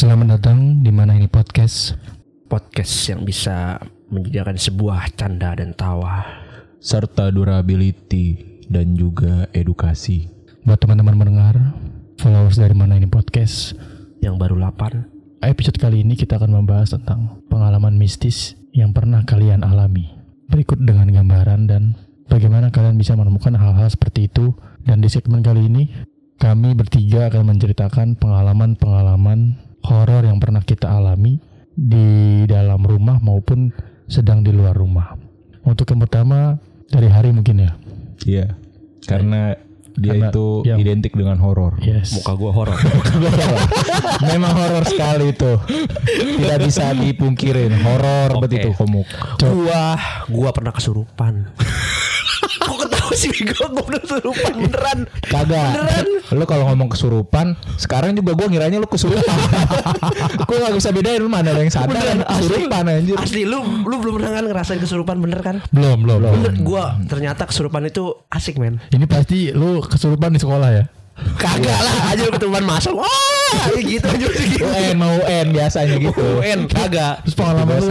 Selamat datang di mana ini podcast. podcast yang bisa menjadikan sebuah canda dan tawa. serta durability dan juga edukasi. Buat teman-teman mendengar, followers dari mana ini podcast. Yang baru 8 Episode kali ini kita akan membahas tentang pengalaman mistis yang pernah kalian alami. Berikut dengan gambaran dan bagaimana kalian bisa menemukan hal-hal seperti itu. Dan di segmen kali ini, kami bertiga akan menceritakan pengalaman-pengalaman horor yang pernah kita alami di dalam rumah maupun sedang di luar rumah. Untuk yang pertama dari hari mungkin ya. Iya. Karena dia Karena itu yang- identik dengan horor. Yes. Muka gua horor. Memang horor sekali itu. Tidak bisa dipungkirin. Horor betul itu komuk. gua gua pernah kesurupan. Kok ketawa sih gua gua pernah kesurupan beneran. Kagak. Beneran. Lu kalau ngomong kesurupan, sekarang juga gua ngiranya lu kesurupan. gua gak bisa bedain lu mana yang sadar Beneran, kesurupan anjir. Asli lu lu belum pernah kan ngerasain kesurupan bener kan? Belum, belum, belum. Bener, gua ternyata kesurupan itu asik men. Ini pasti lu kesurupan di sekolah ya? Kagak lah aja lu kesurupan masuk. Wah, gitu aja gitu. UN mau UN biasanya gitu. UN kagak. Terus pengalaman lu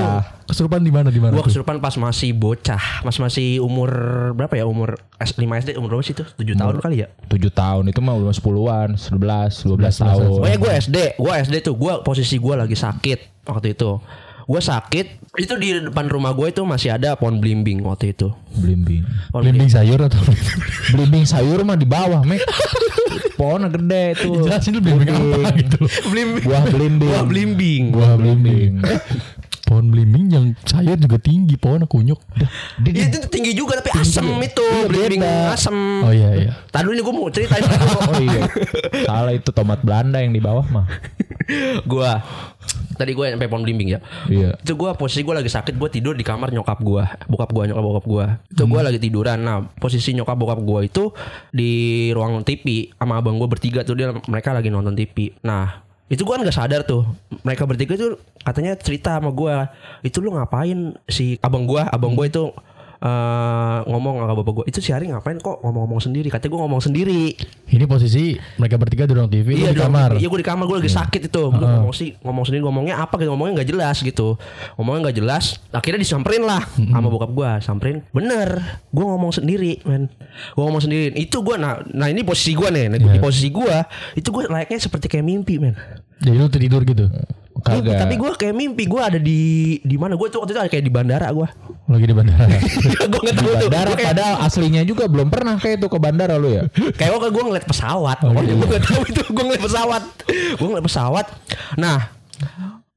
kesurupan di mana di mana? Gua kesurupan pas masih bocah, pas masih umur berapa ya? Umur S 5 SD umur berapa sih itu? 7 tahun kali ya? 7 tahun itu mah udah 10-an, 11, 12 tahun. Pokoknya gue SD, gue SD tuh, gue posisi gue lagi sakit waktu itu. Gue sakit, itu di depan rumah gue itu masih ada pohon belimbing waktu itu. Blimbing. Pohon Belimbing sayur atau Belimbing sayur mah di bawah, Mek. Pohonnya gede tuh. Jelasin lu belimbing apa gitu loh. Belimbing. Buah belimbing. Buah belimbing. Buah belimbing. Pohon belimbing yang sayur juga tinggi, pohonnya kunyuk. Dah. Itu tinggi juga tapi asem itu, belimbing beda. asem. Oh iya iya. Tadi ini gue mau ceritain Oh iya. Salah itu tomat Belanda yang di bawah mah. gue. Tadi gue sampai pohon belimbing ya. Iya. Itu gue posisi gue lagi sakit, gue tidur di kamar nyokap gue, bokap gue, nyokap bokap gue. Itu gue lagi tiduran. Nah posisi nyokap bokap gue itu di ruang TV sama abang gue bertiga tuh dia mereka lagi nonton TV. Nah itu gue kan gak sadar tuh. Mereka bertiga tuh katanya cerita sama gue itu lu ngapain si abang gue abang gue itu eh, ngomong sama bapak gue itu si Hari ngapain kok ngomong-ngomong sendiri katanya gue ngomong sendiri Ini posisi mereka bertiga di ruang TV, lu di kamar. Iya gue di kamar gue lagi sakit itu. Gue ngomong sih ngomong sendiri ngomongnya apa gitu ngomongnya nggak jelas gitu. Ngomongnya nggak jelas. Akhirnya disamperin lah sama bokap gue. Samperin. Bener. Gue ngomong sendiri men. Gue ngomong sendiri. Itu gue nah nah ini posisi gue nih. Nah, Di Iya. posisi gue itu gue layaknya seperti kayak mimpi men. Jadi lu tidur gitu. Kagak. tapi gue kayak mimpi gue ada di di mana gue tuh waktu itu ada kayak di bandara gue. Lagi di bandara. gue nggak tahu tuh. Bandara kayak, padahal aslinya juga belum pernah kayak itu ke bandara lu ya. kayak gue gue ngeliat pesawat. Oh, iya. gue gak tahu itu gue ngeliat pesawat. gue ngeliat pesawat. Nah,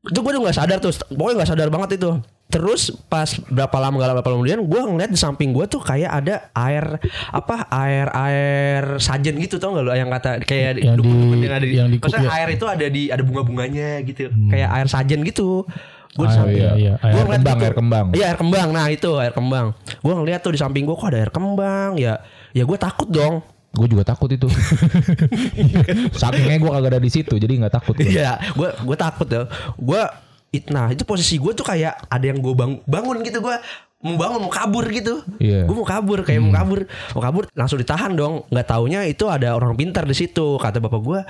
itu gue udah nggak sadar tuh. Pokoknya nggak sadar banget itu. Terus pas berapa lama gak lama berapa lama kemudian gue ngeliat di samping gue tuh kayak ada air apa air air sajen gitu tau gak lo yang kata kayak Yang di- dukun-dukun yang ada di, yang di maksudnya ya? air itu ada di ada bunga-bunganya gitu kayak air sajen gitu gue di Ah, samping iya, iya. Gua Air ngeliat kembang, gitu. air kembang. Iya air kembang. Nah itu air kembang. Gue ngeliat tuh di samping gue kok ada air kembang. Ya ya gue takut dong. Gue juga takut itu. Sakingnya gue kagak ada di situ, jadi nggak takut. gua. Iya, gue gue takut ya. Gue nah itu posisi gue tuh kayak ada yang gue bang, bangun gitu gue mau bangun mau kabur gitu. Iya. Gue mau kabur kayak mau kabur mau kabur langsung ditahan dong. Nggak taunya itu ada orang pintar di situ kata bapak gue.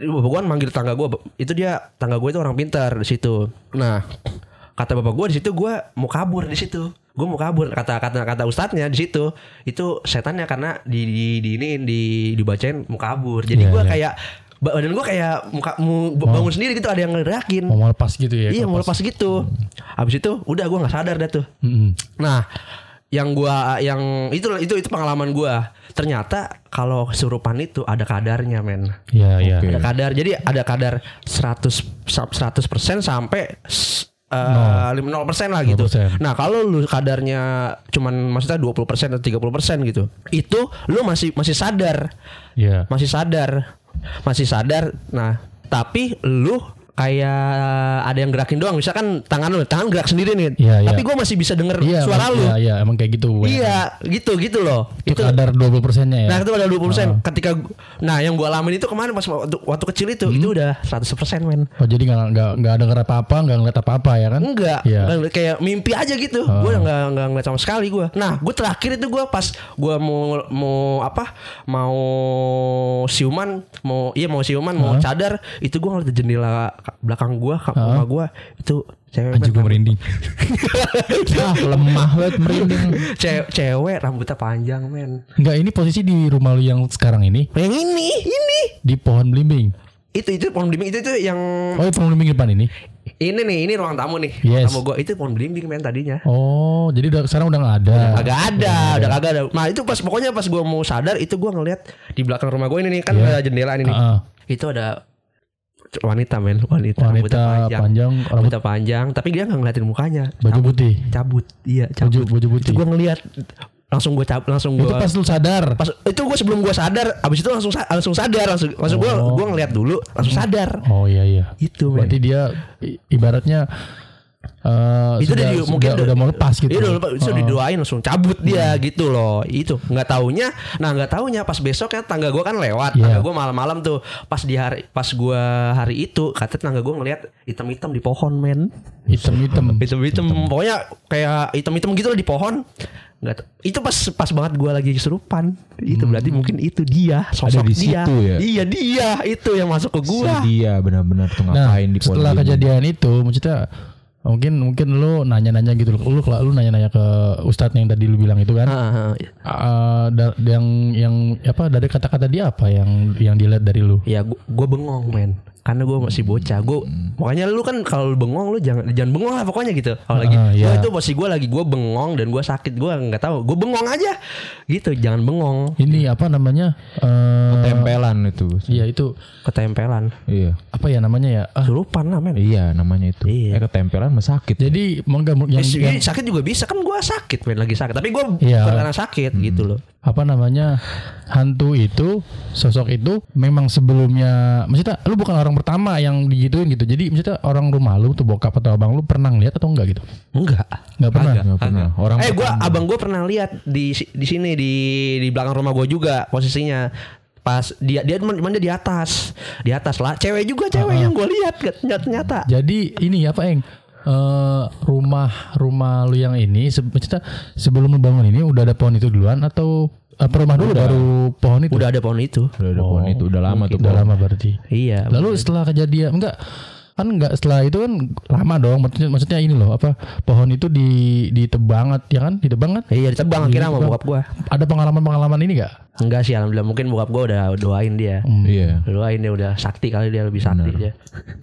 Bapak gue kan manggil tangga gue itu dia tangga gue itu orang pintar di situ. Nah kata bapak gue di situ gue mau kabur di situ gue mau kabur kata kata kata ustadznya di situ itu setannya karena di di di ini di dibacain mau kabur jadi Iya, gue iya. kayak badan gue kayak muka mau bangun sendiri gitu ada yang ngerakin Mau melepas gitu ya. iya mau lepas gitu habis itu udah gue nggak sadar dah tuh Mm-mm. nah yang gua yang itu itu itu pengalaman gua ternyata kalau kesurupan itu ada kadarnya men Iya iya. Oke. ada kadar jadi ada kadar 100 100% sampai eh, lim- 0% lah gitu. 0%. Nah, kalau lu kadarnya cuman maksudnya 20% atau 30% gitu. Itu lu masih masih sadar. Iya. Masih sadar. Masih sadar. Nah, tapi lu kayak ada yang gerakin doang. Misalkan tangan lu, tangan gerak sendiri nih. Iya, iya. Tapi gue masih bisa denger Iya, suara emang- lu. Iya, iya, emang kayak gitu. Iya, gitu gitu loh. Itu kadar 20 persennya ya. Nah itu ada 20% Ketika Nah yang gue alamin itu kemarin Pas waktu, waktu kecil itu Hmm. Itu udah 100% men Oh jadi nggak nggak nggak denger apa apa, nggak ngeliat apa apa ya kan? Enggak Iya. Nggak, Kayak mimpi aja gitu Oh. Gue gak, nggak ngeliat sama sekali gue Nah gue terakhir itu gue pas Gue mau Mau apa Mau siuman Mau Iya mau siuman Mau cadar Itu gue ngeliat jendela belakang gua ke rumah gua itu cewek Anjing gue men, merinding. ah lemah banget merinding cewek, cewek rambutnya panjang men Enggak, ini posisi di rumah lu yang sekarang ini yang ini ini di pohon belimbing. itu itu pohon belimbing itu itu yang Oh, ini pohon belimbing depan ini. ini nih ini ruang tamu nih Yes. ruang tamu gua itu pohon belimbing men tadinya Oh, jadi udah sekarang udah nggak ada. Agak ada, udah kagak ada. Nah itu pas pokoknya pas gua mau sadar itu gua ngeliat di belakang rumah gua ini nih kan Iya. ada jendela ini nih. Heeh. Itu ada wanita men, wanita, Wanita rambutnya panjang, panjang, rambut rambutnya panjang, tapi dia nggak ngeliatin mukanya. baju cabut, putih. cabut, iya Baju cabut. baju putih. Itu gua ngeliat langsung gua cabut, langsung Itu gua pas lu sadar. pas itu gua sebelum gua sadar, abis itu langsung langsung sadar, langsung langsung gua Oh. gua ngeliat dulu, langsung sadar. Oh iya iya. Itu men. Berarti dia ibaratnya eh itu sudah, udah di- sudah, mungkin udah, mau lepas gitu. Iya udah lepas, itu Heeh. didoain langsung cabut dia gitu loh. Itu nggak taunya, nah nggak taunya pas besok ya tangga gua kan lewat, Iya. tangga gua malam-malam tuh pas di hari pas gua hari itu kata tangga gua ngeliat hitam-hitam di pohon men, Hitam-hitam. hitam-hitam pokoknya kayak hitam-hitam gitu loh di pohon. Nggak itu pas pas banget gua lagi kesurupan. Itu berarti mungkin itu dia sosok di dia. situ ya? Iya dia itu yang masuk ke gua. Si dia benar-benar tuh Nah, ngapain di pohon setelah kejadian itu, maksudnya mungkin mungkin lu nanya-nanya gitu. Lu lu, lu nanya-nanya ke ustadz yang tadi lu bilang itu kan? Ah, ah, Eh, da- yang yang apa dari kata-kata dia apa yang yang dilihat dari lu? Ya gua, gua bengong men Karena gue masih bocah. Gue Pokoknya lu kan kalau lu bengong lu jangan jangan bengong lah pokoknya gitu. Kalau lagi Ah, Gua iya. itu posisi gue lagi Gue bengong dan gue sakit Gue nggak tahu. Gue bengong aja. Gitu jangan bengong. Ini apa namanya eh tempelan itu. Iya itu. Ketempelan. Iya. Apa ya namanya ya? Ah, Kesurupan lah men. Iya namanya itu. Iya. eh ketempelan mah sakit jadi yang, Eh, si- yang sakit juga bisa. Kan gue sakit men. Lagi sakit. Tapi gue Iya. karena sakit gitu loh. Apa namanya? Hantu itu sosok itu memang sebelumnya maksudnya lu bukan orang pertama yang digituin gitu. Jadi maksudnya orang rumah lu tuh bokap atau abang lu pernah ngeliat atau enggak gitu? Enggak. Enggak pernah? Kagak, Nggak pernah. Orang eh gue pertama. abang gue pernah lihat di di sini di di belakang rumah gue juga posisinya. Pas dia dia cuman dia di atas. Di atas lah. Cewek juga cewek yang gue lihat nyata nyata. Jadi ini apa eng? Eh rumah rumah lu yang ini se- maksudnya sebelum lu bangun ini udah ada pohon itu duluan atau apa rumah dulu baru pohon itu? Udah ada pohon itu. Udah ada pohon itu udah lama tuh udah pohon. lama berarti. Iya Lalu setelah kejadian enggak kan enggak setelah itu kan lama dong maksudnya maksudnya ini loh apa pohon itu di ditebang ya kan? Ditebang kan? Iya ditebang akhirnya sama Ditebang. bokap gue ada pengalaman-pengalaman ini enggak? Enggak sih alhamdulillah mungkin bokap gue udah doain dia. Iya. Doain dia udah sakti kali dia lebih sakti dia.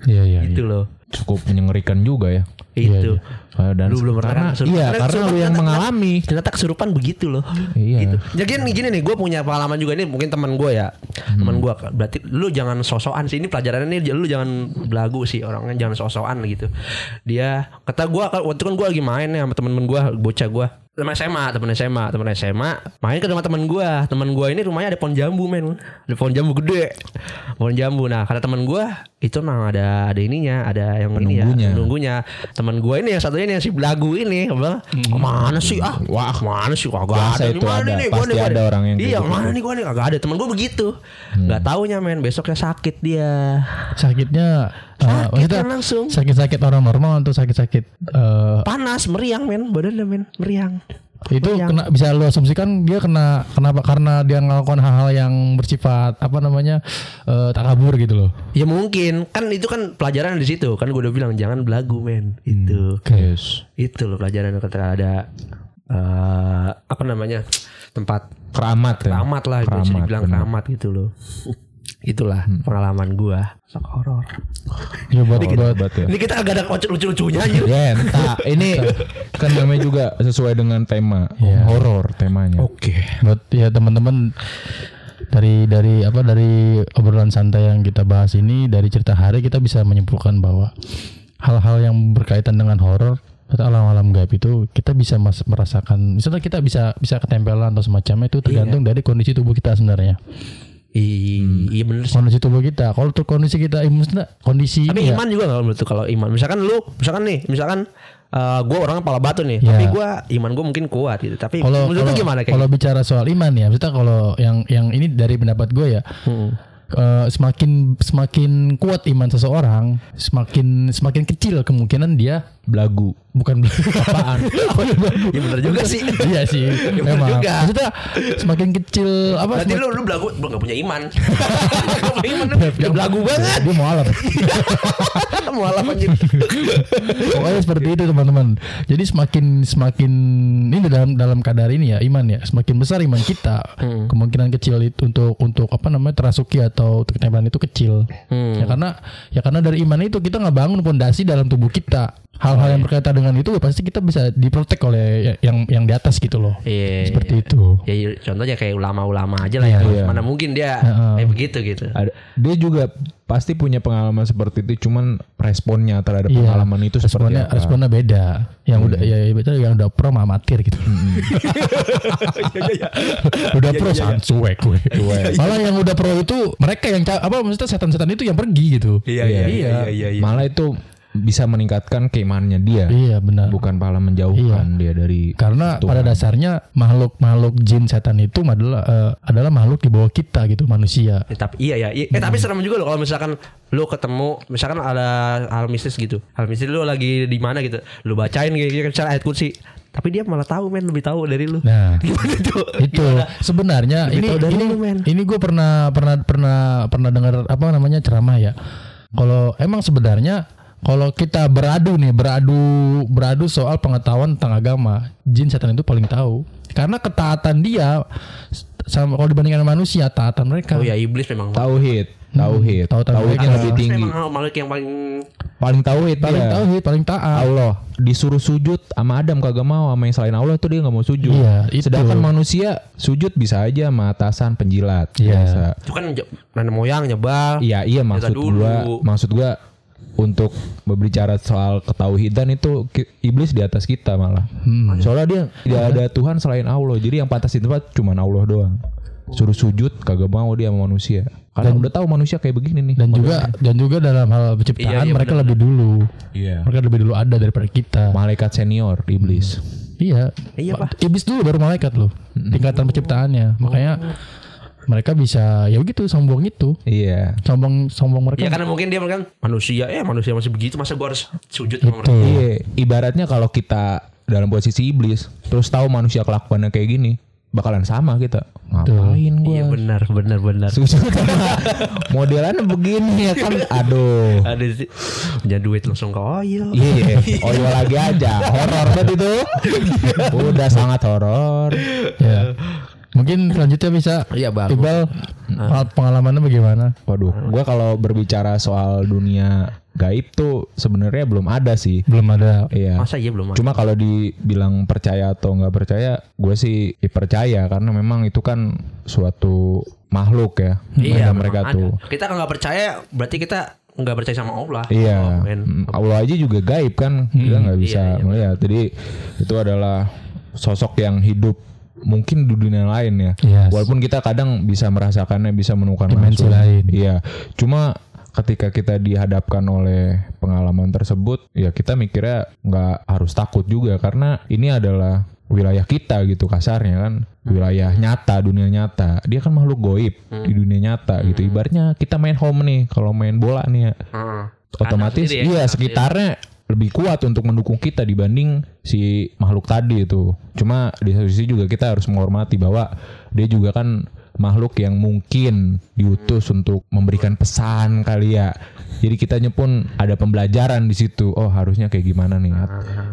Iya iya itu loh. Cukup menyengerikan juga ya itu Eh, dan Lu belum pernah karena, kesurupan? iya Karena karena lu yang mengalami. Ternyata kesurupan begitu loh. Iya. gitu. Jadi gini, gini nih gue punya pengalaman juga ini mungkin teman gue ya. Teman gue berarti lu jangan sosokan sih ini pelajarannya nih lu jangan belagu sih orangnya jangan sosokan gitu. Dia kata gue waktu kan gue lagi main nih sama temen-temen gue bocah gue teman SMA temen SMA temen SMA main ke rumah temen gue temen gue ini rumahnya ada pohon jambu men. Ada pohon jambu gede. Pohon jambu. Nah kata temen gue itu memang ada ada ininya ada yang ini ya Penunggunya. teman gue ini yang satunya ini yang si belagu ini apa? Ke mana sih ah? Wah ke mana sih? Kagak ada itu mana ada. nih? Pasti nih, gua ada orang yang iya gitu. mana nih gua nih? Kagak ada. Teman gue begitu. Nggak taunya men. Besoknya sakit dia. Sakitnya eh, Sakit kan langsung. sakit-sakit orang normal atau sakit-sakit eh, panas meriang men. Badannya men. Meriang itu Meriang. kena bisa lo asumsikan dia kena kenapa? Karena dia melakukan hal-hal yang bersifat apa namanya eh, takabur gitu loh. Ya mungkin. Kan itu kan pelajaran di situ. Kan gue udah bilang jangan belagu men. Itu. Yes. Itu loh pelajaran ketika ada eh apa namanya tempat keramat ya. Keramat lah bisa Keramat, dibilang benar. keramat gitu loh itulah pengalaman gua sok horor. Ya buat buat Hebat ya. ini kita agak ada lucu-lucunya aja Ya, entah. Ini kan namanya juga sesuai dengan tema. Iya. horor temanya. oke. Buat ya teman-teman dari dari apa dari obrolan santai yang kita bahas ini dari cerita hari kita bisa menyimpulkan bahwa hal-hal yang berkaitan dengan horor atau alam-alam gaib itu kita bisa mas- merasakan misalnya kita bisa bisa ketempelan atau semacamnya itu tergantung dari kondisi tubuh kita sebenarnya I- iya bener sih. Kondisi tubuh kita. Kalau tuh kondisi kita maksudnya kondisi tapi ya? Iman juga nggak menurut kalau iman. Misalkan lu misalkan nih misalkan eh gue orangnya kepala batu nih Iya. tapi gua iman gue mungkin kuat gitu. Tapi kalau menurut kalau gimana kayak kalau bicara soal iman ya maksudnya kalau yang yang ini dari pendapat gue ya Hmm. eh, semakin semakin kuat iman seseorang semakin semakin kecil kemungkinan dia Belagu. bukan apaan Ya bener juga sih. iya sih bener memang juga. maksudnya semakin kecil apa Berarti semakin- lu lu belagu lu gak punya iman. Gak punya iman. Udah belagu banget. dia mau alam Mualaf anjir. Pokoknya seperti itu teman-teman. Jadi semakin semakin ini dalam dalam kadar ini ya iman ya. Semakin besar iman kita, kemungkinan kecil itu untuk untuk apa namanya terasuki atau ketempelan itu kecil. Ya karena ya karena dari iman itu kita nggak bangun pondasi dalam tubuh kita. Hal-hal yang berkaitan dengan itu ya pasti kita bisa diprotek oleh ya- yang yang di atas gitu loh. Iya. Seperti iya. itu. Ya iya, contohnya kayak ulama-ulama aja lah ya. Iya. Mana mungkin dia Heeh. kayak begitu gitu. Ada, dia juga pasti punya pengalaman seperti itu, cuman responnya terhadap Iya. pengalaman itu seperti responnya apa? responnya beda. Yang udah ya, ya betul yang udah pro mah amatir gitu. udah pro sangat cuek gue. Malah yang udah pro itu mereka yang apa maksudnya setan-setan itu yang pergi gitu. Iya iya iya iya iya. Malah itu bisa meningkatkan keimanannya dia, Iya benar. bukan malah menjauhkan dia dari Karena Tuhan. pada dasarnya makhluk makhluk jin setan itu adalah eh, adalah makhluk di bawah kita gitu manusia. Ya, tapi iya ya. Iya. Eh tapi serem juga loh kalau misalkan lu ketemu misalkan ada hal mistis gitu. Hal mistis lu lagi di mana gitu. Lu bacain kayak gitu misalnya ayat kursi. Tapi dia malah tahu men lebih tahu dari lu. Nah, Gimana tuh? itu sebenarnya Lebih ini tahu dari ini lu, men. ini gue pernah pernah pernah pernah dengar apa namanya ceramah ya. Kalau emang sebenarnya kalau kita beradu nih beradu beradu soal pengetahuan tentang agama, jin setan itu paling tahu. Karena ketaatan dia sama kalau dibandingkan manusia taatan mereka. Oh ya iblis memang. tauhid, tauhid, Tahu- tahu tauhidnya mereka. lebih tinggi. Memang makhluk yang paling Paling tauhid Paling dia. tauhid, paling taat. Allah disuruh sujud sama Adam kagak mau sama yang selain Allah tuh dia nggak mau sujud. Iya, itu. Sedangkan manusia sujud bisa aja sama atasan penjilat Iya. biasa. itu kan nenek moyang nyebal. Iya iya maksud dulu. gua maksud gua untuk berbicara soal ketauhidan itu iblis di atas kita malah. Hmm. Soalnya dia tidak ada Tuhan selain Allah. Jadi yang pantas di tempat cuma Allah doang. Suruh sujud kagak mau dia sama manusia. Karena udah tahu manusia kayak begini nih. Dan juga dan juga dalam hal penciptaan Iya, iya, mereka benar, lebih dulu. Iya. Mereka lebih dulu ada daripada kita. Malaikat senior iblis. Iya. Iya, Pak. Iblis dulu baru malaikat loh. Tingkatan penciptaannya. Makanya mereka bisa ya begitu sombong itu. Iya. Sombong sombong mereka. Ya karena mungkin dia kan manusia ya manusia masih begitu masa gua harus sujud sama mereka. Iya, ibaratnya kalau kita dalam posisi iblis, terus tahu manusia kelakuannya kayak gini, bakalan sama kita. Ngapain gua? Iya benar benar benar. Modelannya begini ya kan. Aduh. Ada sih punya duit langsung ke oil. Iya, oyo lagi aja. Horor banget itu. Udah sangat horor. Ya. Mungkin selanjutnya bisa Iya, bagus. Iqbal pengalamannya bagaimana? Waduh, gua kalau berbicara soal dunia gaib tuh sebenarnya belum ada sih. Belum ada. Iya. Masa iya belum ada? Cuma kalau dibilang percaya atau nggak percaya, gue sih ya percaya karena memang itu kan suatu makhluk ya. Iya, mereka ada. tuh. Kita kan nggak percaya, berarti kita nggak percaya sama Allah. Iya, Oh. Mm, Allah aja juga gaib kan, kita nggak bisa iya, iya, melihat. Jadi itu adalah sosok yang hidup mungkin di dunia lain ya. Yes. Walaupun kita kadang bisa merasakannya, bisa menemukan Dimensi langsung. lain. Iya, cuma ketika kita dihadapkan oleh pengalaman tersebut, ya kita mikirnya nggak harus takut juga karena ini adalah wilayah kita gitu kasarnya kan wilayah nyata dunia nyata dia kan makhluk goib di dunia nyata gitu ibaratnya kita main home nih kalau main bola nih ya Heeh. otomatis ya, iya sekitarnya lebih kuat untuk mendukung kita dibanding si makhluk tadi itu. Cuma di satu sisi juga kita harus menghormati bahwa dia juga kan makhluk yang mungkin diutus untuk memberikan pesan kali ya. Jadi kitanya pun ada pembelajaran di situ. Oh harusnya kayak gimana nih?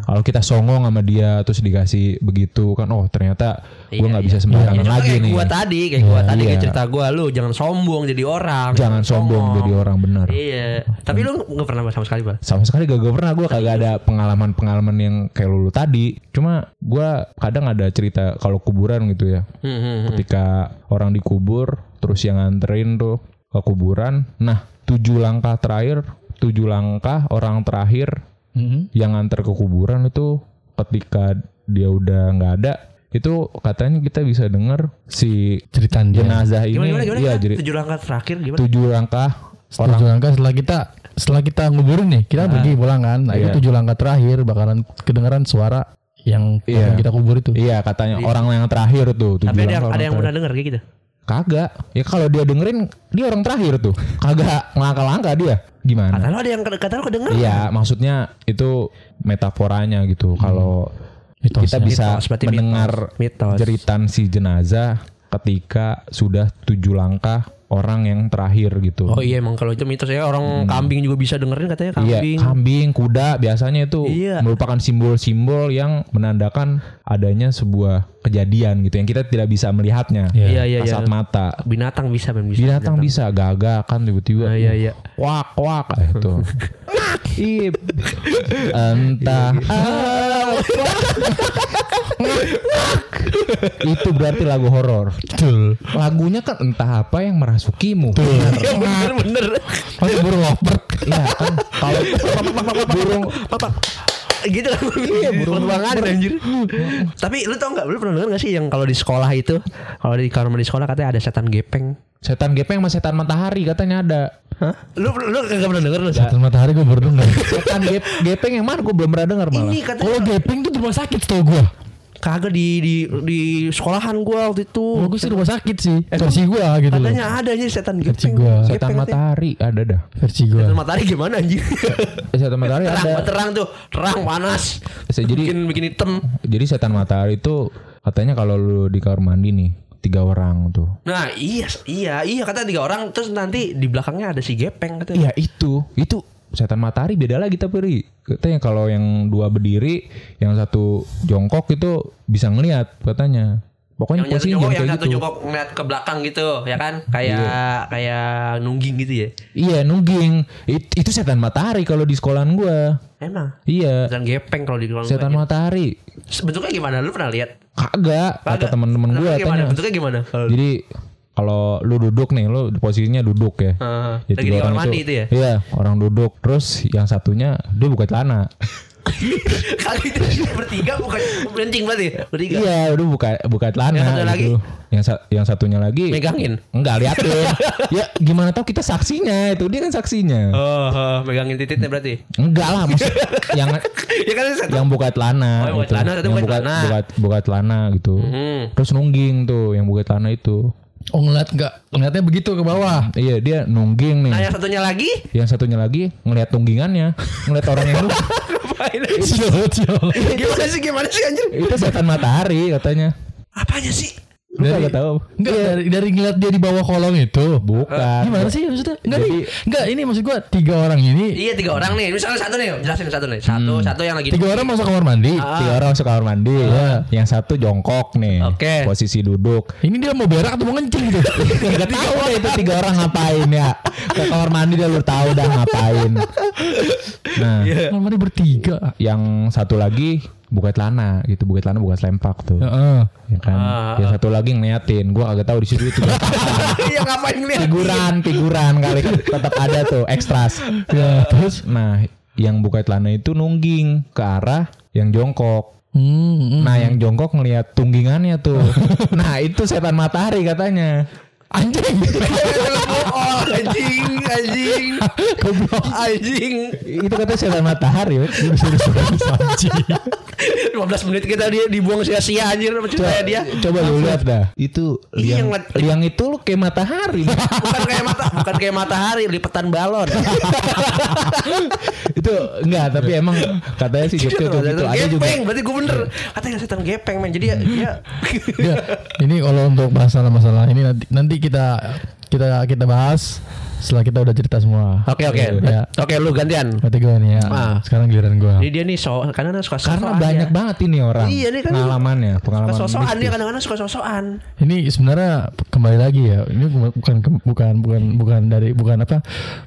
Kalau kita songong sama dia terus dikasih begitu kan, oh ternyata gue Iya, nggak iya. bisa sembarangan Ya, cuma lagi kayak nih. gua tadi, kayak gua tadi kayak iya. cerita gua lu jangan sombong jadi orang. Jangan sombong jadi orang benar. Iya. Tapi lu nggak pernah sama sekali, Bang. sama sekali gak, pernah gue kagak ada pengalaman-pengalaman yang kayak lu tadi cuma gue kadang ada cerita kalau kuburan gitu ya Hmm, hmm, hmm. ketika orang dikubur terus yang nganterin tuh ke kuburan nah tujuh langkah terakhir tujuh langkah orang terakhir Mhm. yang nganter ke kuburan itu ketika dia udah nggak ada itu katanya kita bisa dengar si Ceritaan dia. jenazah ini Gimana gimana gimana? iya gimana? jadi Tujuh langkah terakhir gimana? tujuh langkah orang Tujuh langkah setelah kita setelah kita nguburin nih, kita pergi pulang kan. Nah, Iya. itu tujuh langkah terakhir bakalan kedengeran suara yang Iya. kita kubur itu. iya katanya orang yang terakhir tuh Tapi ada ada yang pernah dengar kayak gitu? Kagak. Ya kalau dia dengerin dia orang terakhir tuh. Kagak ngelangkah-langkah dia. Gimana? Kata lu ada yang kata lu kedenger. Iya, maksudnya itu metaforanya gitu. Kalau kita bisa Mitos, mendengar mitos. Mitos. jeritan si jenazah ketika sudah tujuh langkah orang yang terakhir gitu. Oh iya emang kalau itu mitos ya orang kambing juga bisa dengerin katanya Iya, kambing. kambing, kuda biasanya itu Iya. merupakan simbol-simbol yang menandakan adanya sebuah kejadian gitu yang kita tidak bisa melihatnya Iya iya iya. kasat mata. Binatang bisa men bisa. Binatang bisa gagak kan tiba-tiba. Ah, iya iya. Wak wak ah, itu. Ip. Entah itu berarti lagu horor. Betul. Lagunya kan entah apa yang merasukimu. Iya bener bener. Masih burung lovebird. Iya kan kalau burung Papa gitu kan iya burung banget anjir tapi lu tau nggak lu pernah denger gak sih yang kalau di sekolah itu kalau di kamar mandi sekolah katanya ada setan gepeng setan gepeng sama setan matahari katanya ada. Hah? lu lu kagak pernah denger lu Setan matahari gue baru denger. Setan gep, gepeng yang mana gue belum pernah dengar malah. ini katanya Kalau gepeng tuh di rumah sakit tau gue. Kagak di di di sekolahan gua waktu itu Oh, gue sih rumah sakit sih. Versi gue gitu loh. katanya ada aja setan Versi gepeng gua. Setan matahari ada dah. Versi gue. setan matahari gimana anjir Setan matahari terang ada. terang tuh terang panas Saya jadi bikin bikin hitam jadi setan matahari itu katanya kalau lu di kamar mandi nih tiga orang tuh. nah iya iya iya kata tiga orang terus nanti di belakangnya ada si gepeng katanya Iya itu itu setan matahari beda lagi tapi. Katanya kalau yang dua berdiri yang satu jongkok itu bisa ngelihat katanya. Pokoknya yang posisinya jongkok yang satu gitu. jongkok ngeliat ke belakang gitu ya kan kayak kayak nungging gitu ya Iya nungging. It- itu setan matahari kalau di sekolahan gua. emang Iya. setan gepeng kalau di ruang Setan gua, matahari. gitu. bentuknya gimana lu pernah lihat Kagak kata teman-teman gua gimana katanya. bentuknya gimana kalau Jadi kalau lu duduk nih, lu posisinya duduk ya. Heeh. Ya, Lagi di kamar orang mandi itu ya? Iya, orang duduk. Terus yang satunya dia buka celana. kali itu bertiga bukan berencing berarti bertiga Iya, udah buka buka celana. Yang satu lagi? gitu. Yang sa- yang satunya lagi megangin enggak liatin. ya gimana tahu kita saksinya itu dia kan saksinya. oh, oh, megangin titiknya berarti Enggak lah, maksud yang ya kan yang buka celana. Oh, yang buka gitu. celana, yang buka buka, celana. buka buka celana gitu. hmm. Terus nungging tuh yang buka celana itu. Oh ngeliat nggak? Ngeliatnya begitu ke bawah. Iya, dia nungging nih. nah yang satunya lagi Yang satunya lagi ngelihat tunggingannya, ngelihat orang yang sial. gimana sih gimana sih anjir itu setan matahari katanya. apanya sih Lu kagak tahu? Enggak dari, dari ngeliat dia di bawah kolong itu. Bukan. Gimana sih maksudnya? Enggak Jadi- nih. Enggak, ini maksud gua tiga orang ini. iya tiga orang nih misalnya satu nih jelasin satu nih satu satu yang lagi Tiga orang masuk kamar mandi. Ah. Tiga orang masuk kamar mandi. Yang satu jongkok nih. Oke. Posisi duduk. Ini dia mau berak atau mau ngencing gitu? Gak tahu deh itu tiga orang ngapain ya. Ke kamar mandi dia lu tahu dah ngapain. Nah, Kamar mandi bertiga. yang satu lagi buka celana gitu, buka celana buka selempak tuh. Heeh. Ya kan. Ah. Yang satu lagi ngeliatin. Gua kagak tahu di situ itu iya ngapain ngeliat figuran, figuran kali kan tetap ada tuh ekstras. Ya, terus Nah, yang buka celana itu nungging ke arah yang jongkok. hmm, hmm. Nah, yang jongkok ngelihat tunggingannya tuh. nah, itu setan matahari katanya. Anjing. oh anjing anjing anjing Itu katanya setan matahari. weh. 15 menit kita dia dibuang sia-sia anjir sama ceritanya dia Coba lu lihat dah. Itu Iya, liang, liang itu lu kayak matahari. bukan kayak mata bukan kayak matahari lipetan balon itu enggak, tapi emang katanya sih Jogja tuh gitu. Ada juga. berarti gue bener katanya setan gepeng men jadi ya, Ya, ini kalau untuk masalah-masalah ini nanti nanti kita kita kita bahas setelah kita udah cerita semua. oke oke Ya. oke lu gantian Berarti gue nih ya. Ah. Sekarang giliran gue. jadi dia nih so karena suka Karena sosokan banyak dia. banget ini orang. Iya, ini kan pengalamannya, pengalaman. suka sosokan dia mistis. kadang-kadang suka sosokan Ini sebenarnya kembali lagi ya. Ini bukan bukan bukan bukan dari bukan apa?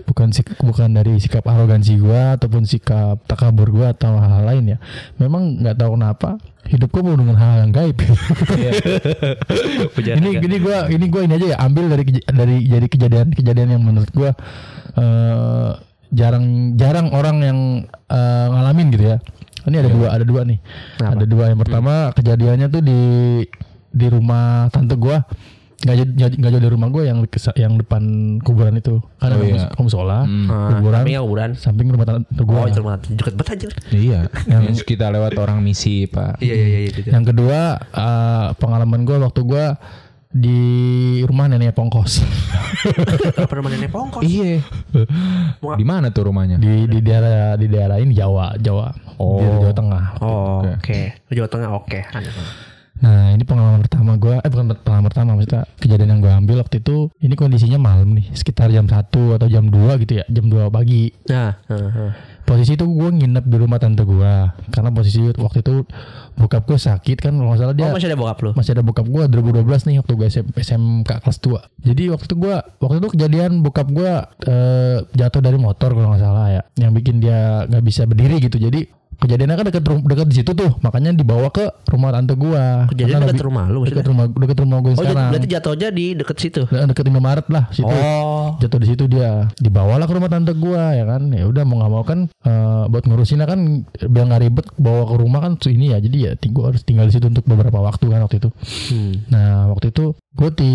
Bukan sik, bukan dari sikap arogansi gua ataupun sikap takabur gua atau hal-hal lain ya. Memang nggak tahu kenapa hidup gua penuh dengan hal yang gaib. ini gini gua ini gua ini aja ya ambil dari dari dari kejadian-kejadian yang menurut gua eh, jarang jarang orang yang eh, ngalamin gitu ya. Ini ada dua ada dua nih. Kenapa? Ada dua. Yang pertama kejadiannya tuh di di rumah tante gua. Nggak jauh nggak nggak jauh dari rumah gua yang yang depan kuburan itu. Kan Oh, ada iya. kamu musola Ah, kuburan. sampingnya kuburan. Samping rumah tante gua. Oh itu mah deket banget anjir. Iya, yang kita lewat orang misi, Pak. iya iya iya gitu. Yang kedua eh, pengalaman gua waktu gua di rumah nenek pongkos Kenapa rumah nenek pongkos? Iya. Di mana tuh rumahnya? di di daerah di daerah ini Jawa Jawa Oh. di Jawa Tengah Oh, Oke. oke. Jawa Tengah oke. Ada. Nah ini pengalaman pertama gue Eh bukan pengalaman pertama Maksudnya kejadian yang gue ambil waktu itu Ini kondisinya malam nih Sekitar jam 1 atau jam 2 gitu ya Jam 2 pagi Nah, heeh. Posisi itu gue nginep di rumah tante gue Karena posisi waktu itu Bokap gue sakit kan Kalau salah dia Oh, masih ada bokap lu? masih ada bokap gue 2012 nih waktu gue SM, SMK kelas 2 jadi waktu itu gue waktu itu kejadian bokap gue eh, jatuh dari motor kalau nggak salah ya yang bikin dia nggak bisa berdiri gitu jadi kejadiannya kan deket rum- deket di situ tuh makanya dibawa ke rumah tante gue Kejadian dekat rumah lu deket maksudnya? rumah deket rumah gue Oh, sekarang berarti jatuhnya di deket situ. Deket Indomaret lah situ Oh. jatuh di situ dia dibawalah ke rumah tante gua ya kan ya udah mau nggak mau kan eh, buat ngurusinnya kan biar nggak ribet bawa ke rumah kan tuh ini ya jadi ya ti- gua harus tinggal di situ untuk beberapa waktu kan waktu itu Hmm. nah waktu itu gue ti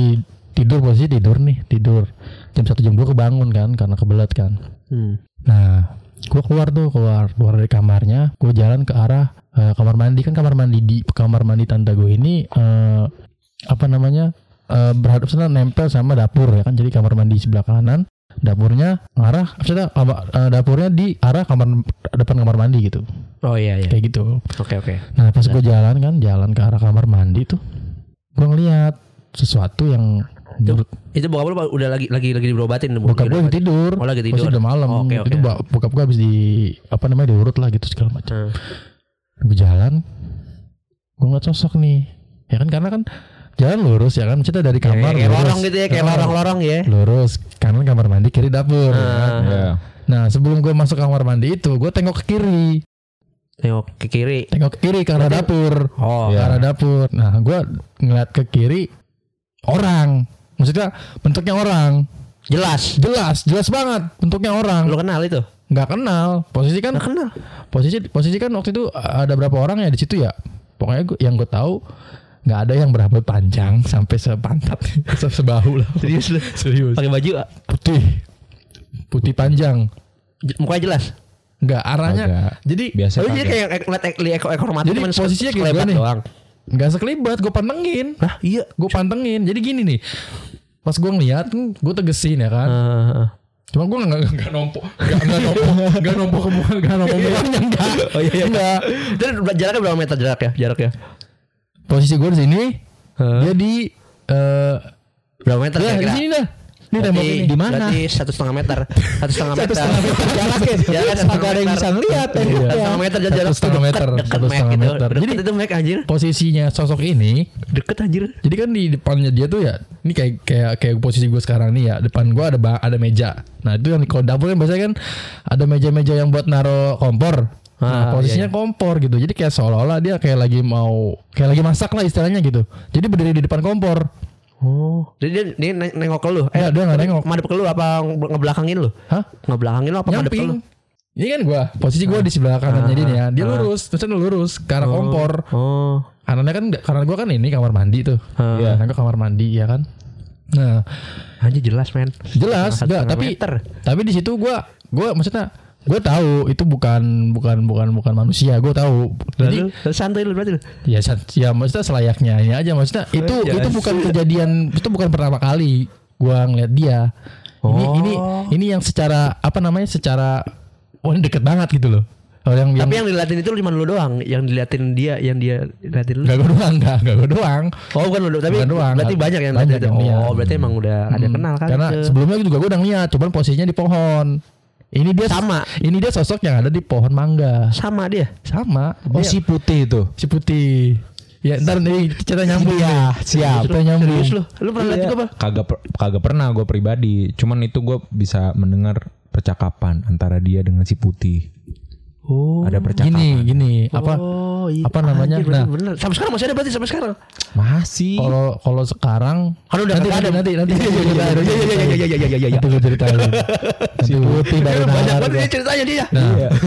tidur posisi tidur nih tidur jam satu jam dua kebangun kan karena kebelet kan Hmm. nah gue keluar tuh keluar keluar dari kamarnya. Gue jalan ke arah eh, kamar mandi. Kan kamar mandi di kamar mandi tante gue ini eh, apa namanya eh, berhadap sana nempel sama dapur ya kan. Jadi kamar mandi sebelah kanan dapurnya ngarah maksudnya eh, dapurnya di arah kamar depan kamar mandi gitu. Oh iya iya. kayak gitu. Oke oke. nah pas gue jalan kan jalan ke arah kamar mandi tuh gue ngeliat sesuatu yang menurut Itu bokap lu udah lagi lagi lagi berobatin bokap gue tidur Oh, lagi Pasti tidur. udah malam Oh, oke, itu oke. ba- bokap gue habis di apa namanya diurut lah gitu segala macam Hmm. gue jalan gue ngeliat sosok nih ya kan karena kan jalan lurus ya kan kita dari kamar kayak lurus. lorong gitu ya, kayak lorong-lorong ya. lurus kanan kamar mandi kiri dapur ya kan? Ah. Ya. nah sebelum gue masuk kamar mandi itu gue tengok ke kiri Tengok ke kiri. tengok ke kiri ke arah dapur Oh. ke Ya. arah dapur nah gue ngeliat ke kiri orang maksudnya bentuknya orang Jelas. jelas jelas banget bentuknya orang Lu kenal itu? nggak kenal posisi kan Nggak kenal. posisi posisi kan waktu itu ada berapa orang ya di situ ya pokoknya gua, yang gue tahu nggak ada yang berambut panjang sampai sepantat se sebahu lah Serius lu? serius Pakai baju putih putih panjang j- mukanya jelas. nggak arahnya Agak jadi biasa Oh, jadi kagak. kayak ek- ngeliat ek- li- ekor ekor mati Jadi posisinya kayak nih. doang. nggak sekelibat gue pantengin Hah, iya. gue pantengin jadi gini nih pas gue ngeliat kan gue tegesin ya kan. Uh, Cuma gue nggak nggak nompo nggak nompo nggak nompo kemudian iya, iya. nggak nompo kemudian Enggak Oh iya iya. Enggak Jadi jaraknya berapa meter? Jarak ya? Jarak ya? Posisi gue di sini jadi Dia di eh, Berapa meter ya, Di sini dah ini tembok ini Di mana? Berarti satu setengah meter. Satu setengah meter. Jaraknya Jaraknya satu Kagak ada yang bisa ngeliat Iya. Satu setengah meter. Satu jarak setengah meter, satu setengah meter. Jadi- itu Mac anjir. posisinya sosok ini Deket anjir. jadi kan di depannya dia tuh ya ini kayak kayak kayak posisi gue sekarang nih ya. Depan gue ada ada meja. Nah itu yang kalau dapur kan biasanya kan ada meja-meja yang buat naro kompor. Ah, nah posisinya kompor gitu. Jadi kayak seolah-olah dia kayak lagi mau kayak lagi masak lah istilahnya gitu. Jadi berdiri di depan kompor Oh. Jadi dia, dia neng- nengok ke lu. Enggak, dia nggak nengok. Madep ke lu apa nge- ngebelakangin lu? hah Ngebelakangin lu apa madep ke lu? ini kan gue posisi gue di sebelah kanannya dia nih ya dia lurus terus lurus ke arah kompor Oh. kanannya kan karena gue kan ini kamar mandi tuh Ah. ya kan gue kamar mandi ya kan nah Anjir jelas men. jelas enggak tapi meter. tapi di situ gua gua maksudnya gue tahu itu bukan bukan bukan bukan manusia gue tahu jadi Lalu, lalu santai lu berarti lu. ya ya maksudnya selayaknya ini aja maksudnya itu Iya itu bukan kejadian itu bukan pertama kali gua ngeliat dia ini Oh. ini ini yang secara apa namanya secara oh ini deket banget gitu loh Oh, yang Tapi yang diliatin itu cuma lu doang, yang diliatin dia, yang dia liatin lu. Gak gue doang, gak, gak gue doang. Oh bukan lu, tapi Bukan doang. berarti banyak yang Banyak liatin. yang liat. Oh berarti emang udah ada Hmm, kenal kan? Karena sebelumnya juga gue udah ngeliat, cuman posisinya di pohon. Ini dia Sama. Ini dia sosok yang ada di pohon mangga. sama dia. Sama. Oh Dia- si putih itu. si putih. Ya ntar nih kita nyambung ya. siap. Kita nyambung. Serius lu? Lu pernah lihat Iya. juga apa? Kagak per- kagak pernah gue pribadi. Cuman itu gue bisa mendengar percakapan antara dia dengan si putih. Oh. Ada percakapan. Gini, gini, oh, apa iya. apa namanya? Anjir, bener, nah, bener. Sampai sekarang masih ada berarti sampai sekarang. Masih. Kalau kalau sekarang kalau udah nanti nanti, nanti nanti nanti. Iya iya iya iya iya iya iya iya. Nanti gue ceritain. Si nanti baru Banyak banget nanti ceritanya dia. Nah. Iya.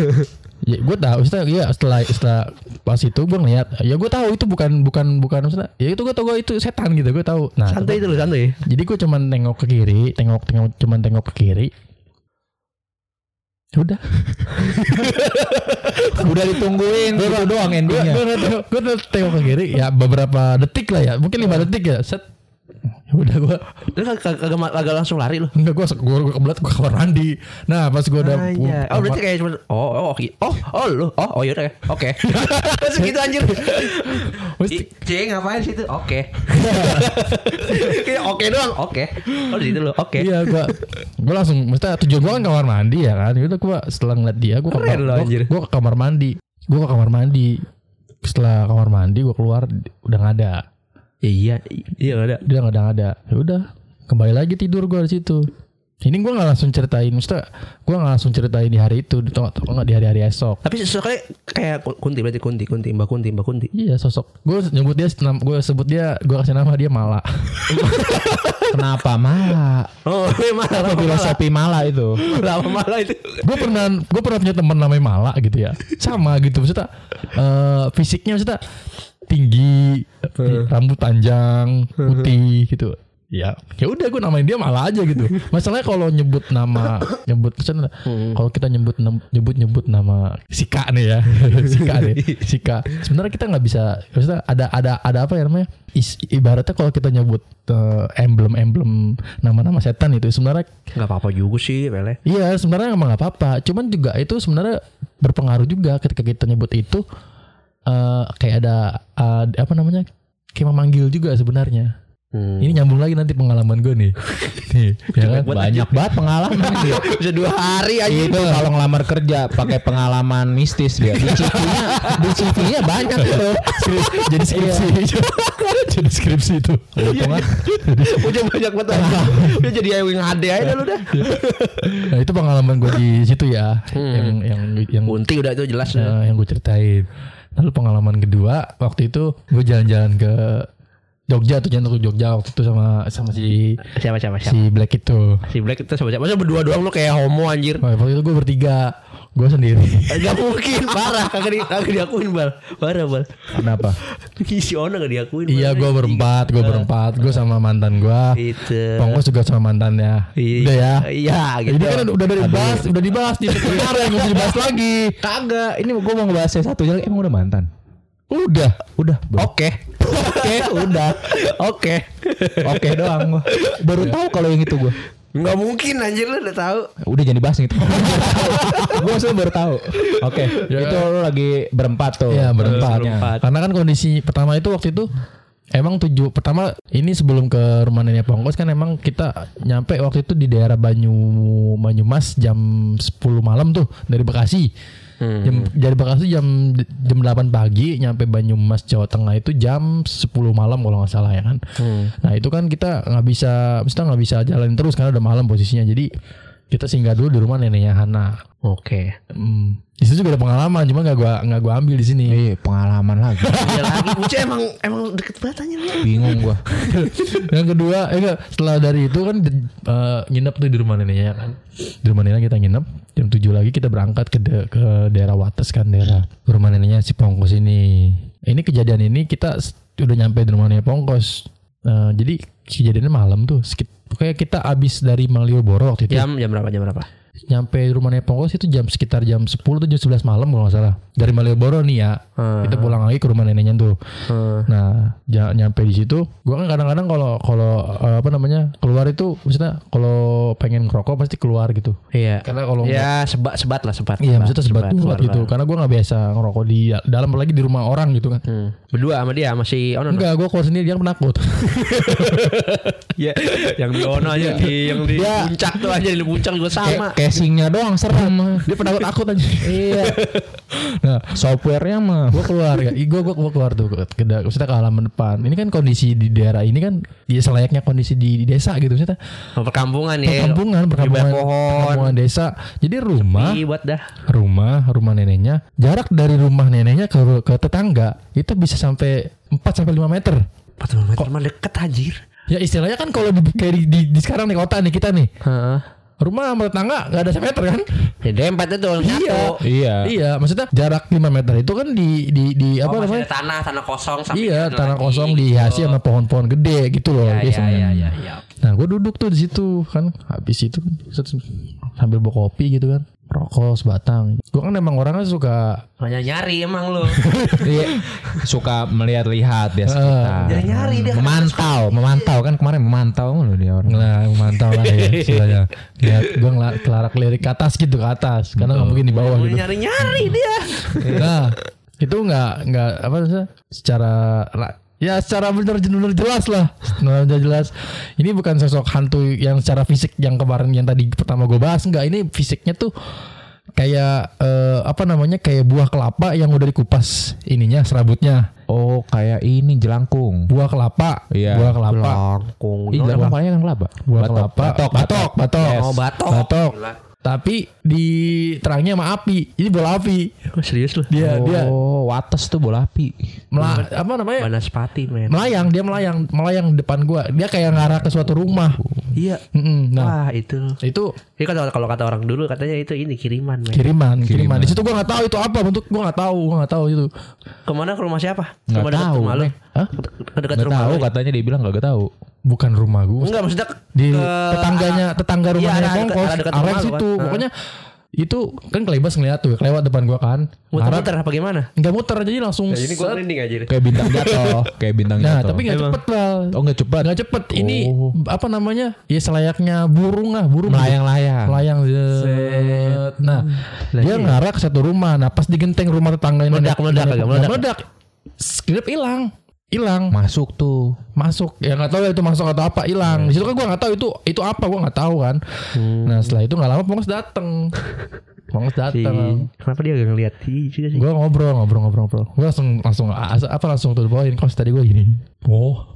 Ya, gue tahu setelah ya setelah setelah pas itu gue ngeliat ya gue tahu itu bukan bukan bukan maksudnya ya itu gue tahu gue itu setan gitu gue tahu nah santai itu loh santai jadi gue cuman tengok ke kiri tengok tengok cuman tengok ke kiri udah. Udah ditungguin itu doang gue endingnya. gue tengok gue tengok ke kiri. Ya beberapa detik lah ya. Mungkin lima detik ya. Set Ya udah gue Lu kagak kagak langsung lari lu. Enggak gue gue gue kebelet gue kamar mandi. Nah pas gue udah Iya. Oh berarti kayak cuma oh oh oke. Oh oh lu. Oh oh yaudah oke. Terus gitu anjir. C ngapain situ? Oke. Kayak oke doang. Oke. Oh di situ lu. Oke. Iya gue gue langsung mesti tujuan gue kan kamar mandi ya kan. Udah gue setelah ngeliat dia gue anjir. gue ke kamar mandi. Gue ke kamar mandi. Setelah kamar mandi gue keluar udah nggak ada. Iya iya nggak ada. Dia nggak ada. Ya udah kembali lagi tidur gue di situ. Ini gue nggak langsung ceritain, maksudnya gue nggak langsung ceritain di hari itu, atau atau nggak di hari-hari esok. Tapi sesuatu kayak kunti berarti kunti kunti mbak kunti mbak kunti. Iya sosok. Gue nyebut dia, gue sebut dia, gue kasih nama dia Mala. Kenapa malah? Oh malah Apa filosofi malah itu? lama malah itu. gue pernah gue pernah punya teman namanya Mala gitu ya sama gitu maksudnya eh, fisiknya maksudnya tinggi rambut panjang putih gitu. Ya ya udah gue namain dia Mala aja gitu. Masalahnya kalau nyebut nama nyebut misalnya kalau kita nyebut nyebut nyebut nama Sika nih ya. Sika nih Sika. Sebenarnya kita nggak bisa maksudnya ada ada ada apa ya namanya? Is- ibaratnya kalau kita nyebut emblem emblem nama-nama setan itu sebenarnya Gak apa-apa juga sih Pele. Iya sebenarnya emang gak apa-apa. Cuman juga itu sebenarnya berpengaruh juga ketika kita nyebut itu eh Kayak ada eh, apa namanya Kayak memanggil juga sebenarnya Hmm. Ini nyambung lagi nanti pengalaman gue nih Nih ya kan? Banyak banget pengalaman dia. Bisa dua hari aja. Itu kalau ngelamar kerja pakai pengalaman mistis dia. Di CV-nya, di CV-nya banyak tuh. Skrip- Jadi skripsi Jadi skripsi itu ah. Udah banyak banget. Dia jadi Ewing HD aja lu dah. Nah itu pengalaman gue di situ ya Yang yang yang Kunti udah itu jelas. eh, yang gue ceritain Lalu pengalaman kedua Waktu itu gue jalan-jalan ke Jogja tuh jangan ke Jogja waktu itu sama sama si Siapa siapa siapa. si Black itu. Si Black itu sama siapa? Masa berdua doang lu kayak homo anjir. Waktu itu gue bertiga, gue sendiri. Eh, Gak mungkin parah kagak di, kagak diakuin bal parah bal Kenapa? si Ona gak diakuin iya, gue berempat, gue berempat, gue sama mantan gue. itu Pongkos juga sama mantannya. Udah ya. iya gitu Ini kan udah dari dibahas, udah dibahas di kemarin, nggak usah dibahas lagi. Kagak. Ini gue mau ngebahas yang satu aja. Emang udah mantan? Udah, Udah. oke Oke, udah. oke Oke doang gua. Baru tahu kalau yang itu gua. Nggak mungkin anjir lu udah tahu Udah jangan dibahas yang itu. gua maksudnya baru tahu. Oke, itu lu lagi berempat tuh. Iya berempat. berempat. Karena kan kondisi pertama itu waktu itu emang tujuh pertama ini sebelum ke rumah nenek Pongkos kan emang kita nyampe waktu itu di daerah Banyu Banyumas jam 10 malam tuh dari Bekasi. Jam, dari Bekasi jam jam 8 pagi nyampe Banyumas Jawa Tengah itu jam 10 malam kalau nggak salah ya kan. Nah itu kan kita nggak bisa, kita nggak bisa jalan terus karena udah malam posisinya. Jadi kita singgah dulu di rumah neneknya Hana. oke Hmm. Di situ juga ada pengalaman, cuma nggak gua nggak gua ambil di sini. Iya, pengalaman lagi. Iya lagi Uce emang emang deket banget anjir lu. Bingung gua. yang kedua, eh enggak, setelah dari itu kan eh, nginep tuh di rumah neneknya kan. Di rumah neneknya kita nginep. Jam 7 lagi kita berangkat ke de- ke daerah Wates kan daerah rumah neneknya si Pongkos ini. Ini kejadian ini kita udah nyampe di rumah nenek Pongkos. Eh, jadi kejadiannya malam tuh. Sekit, pokoknya kita abis dari Malioboro waktu itu. jam jam berapa jam berapa Nyampe rumah nenek Pongkos itu jam sekitar jam 10 atau jam 11 malam kalau nggak salah. Dari Malioboro nih ya. Hmm. Kita pulang lagi ke rumah neneknya tuh. Hmm. Nah, nyampe di situ, gua kan kadang-kadang kalau kalau eh, apa namanya keluar itu, maksudnya kalau pengen ngerokok pasti keluar gitu. iya Karena kalau ya sebat sebat lah sebat iya maksudnya sebat dulu sebat gitu. lah. Karena gua nggak biasa ngerokok di dalam apalagi di rumah orang gitu kan. Hmm. berdua sama dia masih Ono no? Enggak, gua keluar sendiri dia penakut. ya yang di Ono aja di yang di puncak tuh aja di puncak juga sama Kayak casingnya doang serem. dia penakut akut aja. iya. Nah, Softwarenya mah. gua keluar ya. Gue gua, gua keluar tuh ke, maksudnya ke halaman depan. Ini kan kondisi di daerah ini kan ya selayaknya kondisi di, di desa gitu maksudnya. Perkampungan ya Perkampungan, perkampungan, pohon perkampungan desa. Jadi rumah buat dah rumah rumah neneknya jarak dari rumah neneknya ke ke tetangga itu bisa sampai 4 sampai 5 meter 40 meter mah deket anjir ya istilahnya kan kalau di, kayak di, di, di sekarang nih kota nih kita nih Heeh. Rumah sama tetangga nggak ada semeter kan? Ya dempet itu nyatu Iya. iya. Maksudnya jarak 5 meter itu kan di di di Oh, apa namanya? tanah tanah kosong iya ada tanah lagi, kosong gitu. dihiasi sama pohon-pohon gede gitu loh ya, ya, biasanya. ya, ya, ya. Nah gue duduk tuh di situ kan. Habis itu set- sambil bawa kopi gitu kan rokok sebatang. Gue kan emang orangnya suka Hanya nyari emang lu. Iya, suka melihat-lihat dia sekitar. Jadi nyari dia. memantau, memantau kan kemarin memantau lu dia orang. Nah, mantau lah ya istilahnya. Lihat gue ngela- kelarak lirik ke atas gitu ke atas karena nggak mungkin di bawah gitu. Nyari nyari dia. Nah, itu nggak nggak apa sih secara ra- ya secara benar benar jelas lah benar jelas ini bukan sosok hantu yang secara fisik yang kemarin yang tadi pertama gue bahas nggak ini fisiknya tuh kayak eh, apa namanya kayak buah kelapa yang udah dikupas ininya serabutnya Oh, kayak ini jelangkung. buah kelapa Iya. buah kelapa Langkung. Ih, jelangkung kayaknya kan kelapa. buah Batok, kelapa batok, batok batok Yes. Oh, batok. batok Gila. Tapi di terangnya sama api ini bola api Oh, serius lu? dia dia Oh, wates tuh bola api. mela- apa namanya Banaspati men. melayang dia melayang melayang depan gua dia kayak ngarah ke suatu rumah Iya. Mm-mm. nah Wah itu. itu Ini kalau kalau kata orang dulu katanya itu ini kiriman men. kiriman kiriman Kiriman. di situ gua nggak tahu itu apa bentuk gua nggak tahu gua nggak tahu itu Ke mana ke rumah siapa? Nggak tahu, rumah lu. men. Hah? Ke dekat rumah tahu katanya dia bilang gak tahu. Bukan rumah gua Enggak maksudnya di ke- tetangganya tetangga Iya, rumahnya ada dekat Alex itu kan. pokoknya itu kan kelebas ngeliat tuh kelewat depan gua kan muter-muter apa gimana? nggak muter jadi langsung Nah, ini gue set. merinding aja deh. Kayak bintang jatuh, kayak bintang nah jatuh. tapi nggak Emang. cepet bal Oh, nggak cepat. nggak cepet ini Oh. apa namanya ya selayaknya burung lah burung Melayang-layang. melayang zet. nah dia ngarah ke satu rumah nah pas di genteng rumah tetangga Meledak, meledak kagak? Meledak. meledak skrip hilang hilang. Masuk tuh. masuk. Ya nggak tahu ya itu masuk atau apa hilang. Di situ kan gua nggak tahu itu itu apa gua nggak tahu kan. Nah setelah itu nggak lama Pongos dateng. Pongos Si, dateng kenapa dia gak ngeliat? Sih. gue ngobrol ngobrol ngobrol ngobrol. Gue langsung langsung ah, apa langsung tuh poin kos tadi gue gini. Oh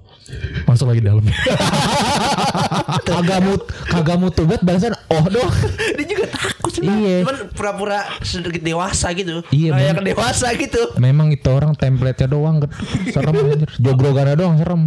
masuk lagi dalam kagak mut kagak mutu banget balasan oh doh. dia juga takut sih. Iya. Cuman pura-pura sedikit dewasa gitu. Iya, Kayak dewasa gitu. Memang itu orang template-nya doang serem anjir. Jogrogana doang serem.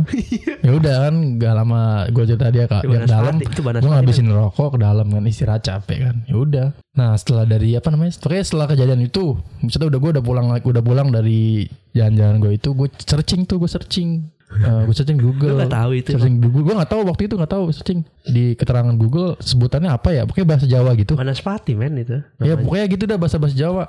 ya udah kan gak lama gue cerita dia kak Itu dia ke Banaspati, dalam itu gue ngabisin rokok ke dalam kan istirahat capek kan ya udah nah setelah dari apa namanya pokoknya setelah kejadian itu misalnya udah gue udah pulang udah pulang dari jalan-jalan gue itu gue searching tuh gue searching Eh, gue searching Google Lu nggak tahu itu, searching Google gue nggak tahu waktu itu nggak tahu searching di keterangan Google sebutannya apa ya pokoknya bahasa Jawa gitu Banaspati men itu. Ya pokoknya gitu dah bahasa-bahasa Jawa.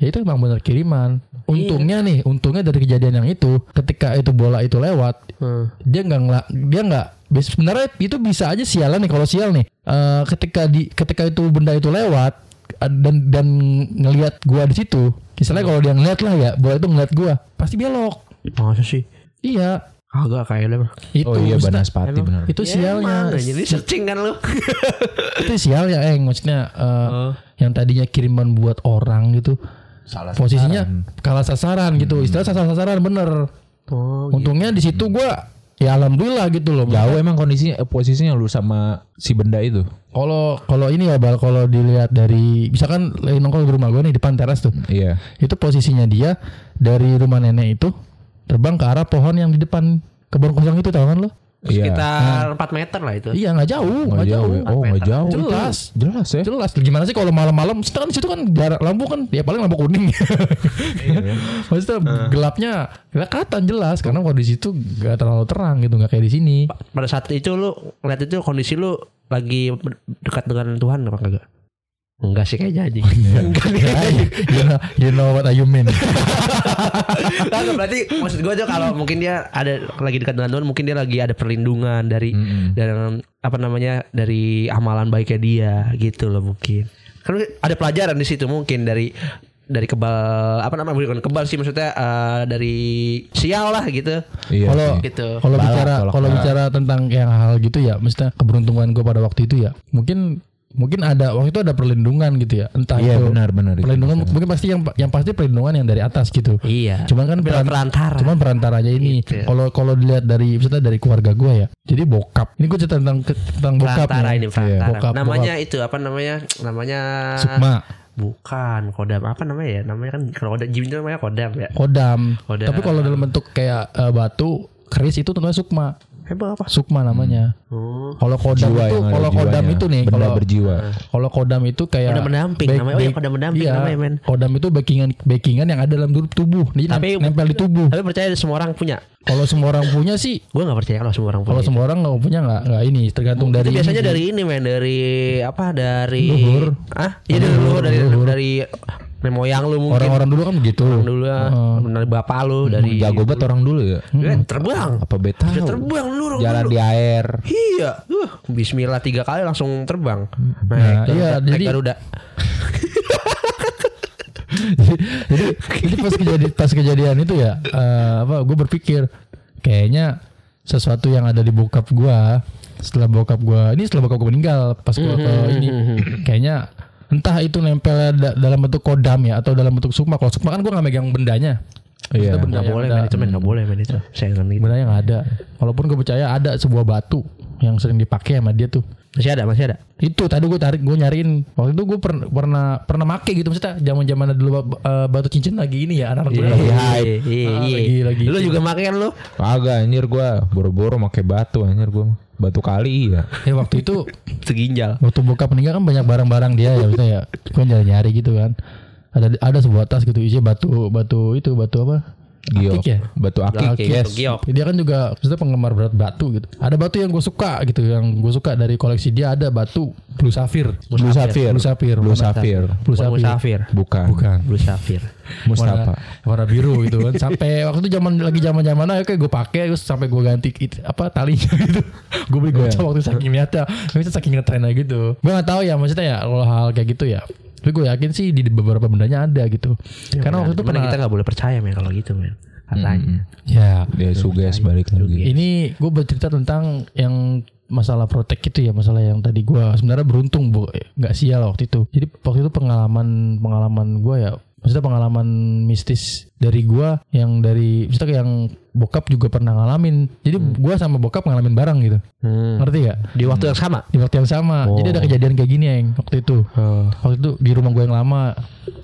Ya itu emang benar kiriman. Untungnya nih, untungnya dari kejadian yang itu, ketika itu bola itu lewat, Hmm. dia nggak dia nggak sebenarnya itu bisa aja sialan nih kalau sial nih. Eh, ketika di ketika itu benda itu lewat dan dan ngelihat gua di situ, misalnya kalau dia ngeliat lah ya, bola itu ngeliat gua, pasti belok. Masa sih? Iya, Kagak kayaknya mah. itu Oh iya Emang. benar. itu sialnya. Jadi searching kan lu. itu sialnya, eh maksudnya eh, Oh. yang tadinya kiriman buat orang gitu. Salah posisinya kalah sasaran gitu istilah sasaran sasaran bener Oh, untungnya di situ gua ya alhamdulillah gitu loh Jauh emang kondisinya eh, posisinya lu sama si benda itu. kalau kalau ini ya bal kalau dilihat dari misalkan lagi nongkrong di rumah gua nih depan teras tuh Iya. itu posisinya dia dari rumah nenek itu terbang ke arah pohon yang di depan kebun kosong itu tahu kan lo Iya. sekitar 4 meter lah itu. iya nggak jauh Nggak jauh, jauh. Oh, nggak jauh. Jelas. Jelas ya. jelas gimana sih kalau malam-malam kan situ kan jarak lampu kan ya paling lampu kuning maksudnya gelapnya kelihatan jelas karena kalau di situ nggak terlalu terang gitu nggak kayak di sini Pada saat itu lu ngeliat itu kondisi lu lagi dekat dengan Tuhan apa kagak? Enggak sih kayaknya aja. Enggak nih. you know, you know what I mean Kagak, berarti maksud gue aja kalau mungkin dia ada lagi dekat dengan Tuhan, mungkin dia lagi ada perlindungan dari Mm-mm. dan apa namanya dari amalan baiknya dia gitu loh mungkin. Kan ada pelajaran di situ mungkin dari dari kebal apa namanya bukan kebal sih maksudnya eh, dari sial lah gitu. Iya. Kalau. Gitu. kalau bicara kalau bicara tentang yang hal gitu ya, maksudnya keberuntungan gue pada waktu itu ya, mungkin mungkin ada waktu itu ada perlindungan gitu ya, entah Iya itu benar benar itu. perlindungan mungkin pasti yang yang pasti perlindungan yang dari atas gitu. Iya. Cuman kan Peran- peran- perantara. Cuman perantaranya ini Gitu. kalau kalau dilihat dari misalnya dari keluarga gue ya. Jadi bokap. Ini gue cerita tentang tentang bokap perantara ini perantara. Bokap, namanya itu apa namanya? Namanya Sukma, Bukan kodam apa namanya ya? Namanya kan kalau kodam Jim itu namanya kodam ya. kodam. Kodam. Tapi kalau dalam bentuk kayak eh, batu keris itu tentunya sukma. Emang apa? Sukma namanya. Oh. Kalau kodam Jiwa itu kalau kodam itu nih benda kalau berjiwa. kalau kodam itu kayak Kodam pendamping namanya. Oh iya, kodam pendamping iya, namanya, men. Kodam itu backingan backingan yang ada dalam tubuh. Jadi Tapi- nem- nempel di tubuh. Tapi percaya semua orang punya. Kalau semua orang punya sih Gue nggak percaya kalau semua orang punya. kalau semua orang nggak punya nggak nggak ini tergantung dari itu biasanya ini dari ini men dari apa dari Luhur. ah iya dari luhur dari dari moyang lu mungkin orang-orang dulu kan begitu. Orang dulu ya dari bapak lu dari Jago banget orang dulu ya. Eh, terbang Apa beta? Bisa terbang lu orang Jalan dulu. di air. iya uh, Bismillah tiga kali langsung terbang Nah, naik iya, jadi- Garuda jadi jadi pas kejadian pas kejadian itu ya eh, apa gue berpikir kayaknya sesuatu yang ada di bokap gua setelah bokap gua ini setelah bokap gua meninggal pas gua ke ini kayaknya entah itu nempel da- dalam bentuk kodam ya atau dalam bentuk sukma. Kalau sukma kan gua nggak megang bendanya. Iya. Maksudnya benda yang boleh ada- men itu men nggak boleh men itu saya nggak gitu bendanya nggak ada. Walaupun gue percaya ada sebuah batu yang sering dipakai sama dia tuh masih ada masih ada. Itu tadi gue tarik gue nyariin. Waktu itu gue pernah pernah pernah make gitu maksudnya zaman zaman dulu uh, batu cincin lagi ini ya anak-anak muda lagi iya iya lagi lagi. Lu juga makan kan lu? Kagak anjir gua. Boro-boro pakai batu anjir gua. Batu kali iya. ya waktu itu seginjal. waktu bokap meninggal kan banyak barang-barang dia ya maksudnya ya. Gue nyari nyari gitu kan. Ada ada sebuah tas gitu isinya batu batu itu batu apa Giok. Akik ya? Batu akik, Akik, yes. giok. dia kan juga maksudnya penggemar berat batu gitu ada batu yang gue suka gitu yang gue suka dari koleksi dia ada batu blue sapphire Blue Sapphire. blue sapphire Blue. Sapphire. blue sapphire musafir Bukan. bukan Blue Sapphire Mustafa. warna, warna biru gitu kan sampai waktu itu zaman lagi zaman zaman kayak gue pakai terus sampai gue ganti it- apa talinya gitu gue beli gocap waktu saking niatnya itu saking ngetrennya gitu gue nggak tahu ya maksudnya ya kalau hal kayak gitu ya tapi gue yakin sih di beberapa bendanya ada gitu. Karena waktu itu pernah kita nggak boleh percaya men kalau gitu men katanya. Ya. Dia suges balik lagi. ini gue bercerita tentang yang masalah protek itu ya masalah yang tadi gue sebenarnya beruntung bu. Nggak sial waktu itu. Jadi waktu itu pengalaman pengalaman gue ya maksudnya pengalaman mistis dari gue yang dari maksudnya yang bokap juga pernah ngalamin. Jadi gue sama bokap ngalamin bareng gitu. Hmm. ngerti gak di waktu yang sama? Di waktu yang sama. Jadi ada kejadian kayak gini yang waktu itu. Waktu itu di rumah gue yang lama.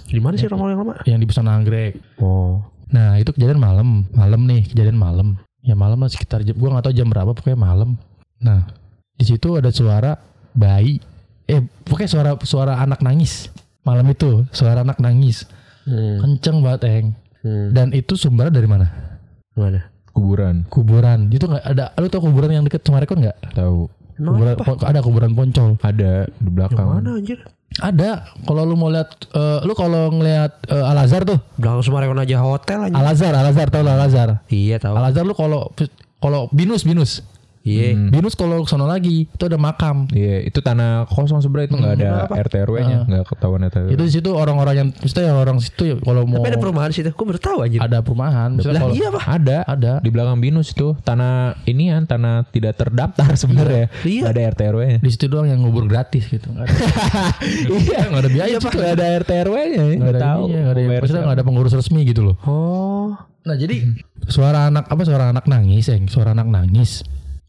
Di mana sih rumah yang lama? Yang di pesan anggrek. Oh. Nah itu kejadian malam, malam nih kejadian malam. Ya malam lah sekitar jam, gue nggak tahu jam berapa, pokoknya malam. Nah di situ ada suara bayi, eh pokoknya suara suara anak nangis. Malam itu suara anak nangis, hmm. kenceng banget eng. hmm. Dan itu sumbernya dari mana? mana Kuburan. Kuburan. Itu nggak ada. Lu tau kuburan yang deket Sumarekon nggak? Tahu. Kuburan, ada kuburan Poncol. Ada di belakang. mana anjir Ada. Kalau lu mau lihat, eh, lu kalau ngelihat eh, Al Azhar tuh, belakang Sumarekon aja hotel aja Al Azhar, Al Azhar tau Al Azhar. iya tahu Al Azhar lu kalau kalau binus binus iya Binus kalau ke sono lagi itu ada makam. Iya, itu tanah kosong sebenarnya itu nggak ada RT RW-nya, nggak ketahuan RT RW. Itu di situ orang-orang yang maksudnya orang situ ya kalau mau tapi ada perumahan di situ gue baru tahu anjir ada perumahan. Lah kalau iya pak Ada, ada di belakang binus itu tanah ini kan tanah tidak terdaftar sebenarnya. Iya. Nggak ada RT RW-nya. di situ doang yang ngubur gratis gitu. Iya, nggak ada biaya Pak, Pak. nggak ada RT RW-nya. Nggak ada tahu. nggak ada maksudnya nggak ada pengurus resmi gitu loh. oh Nah jadi suara anak apa suara anak nangis, yang suara anak nangis.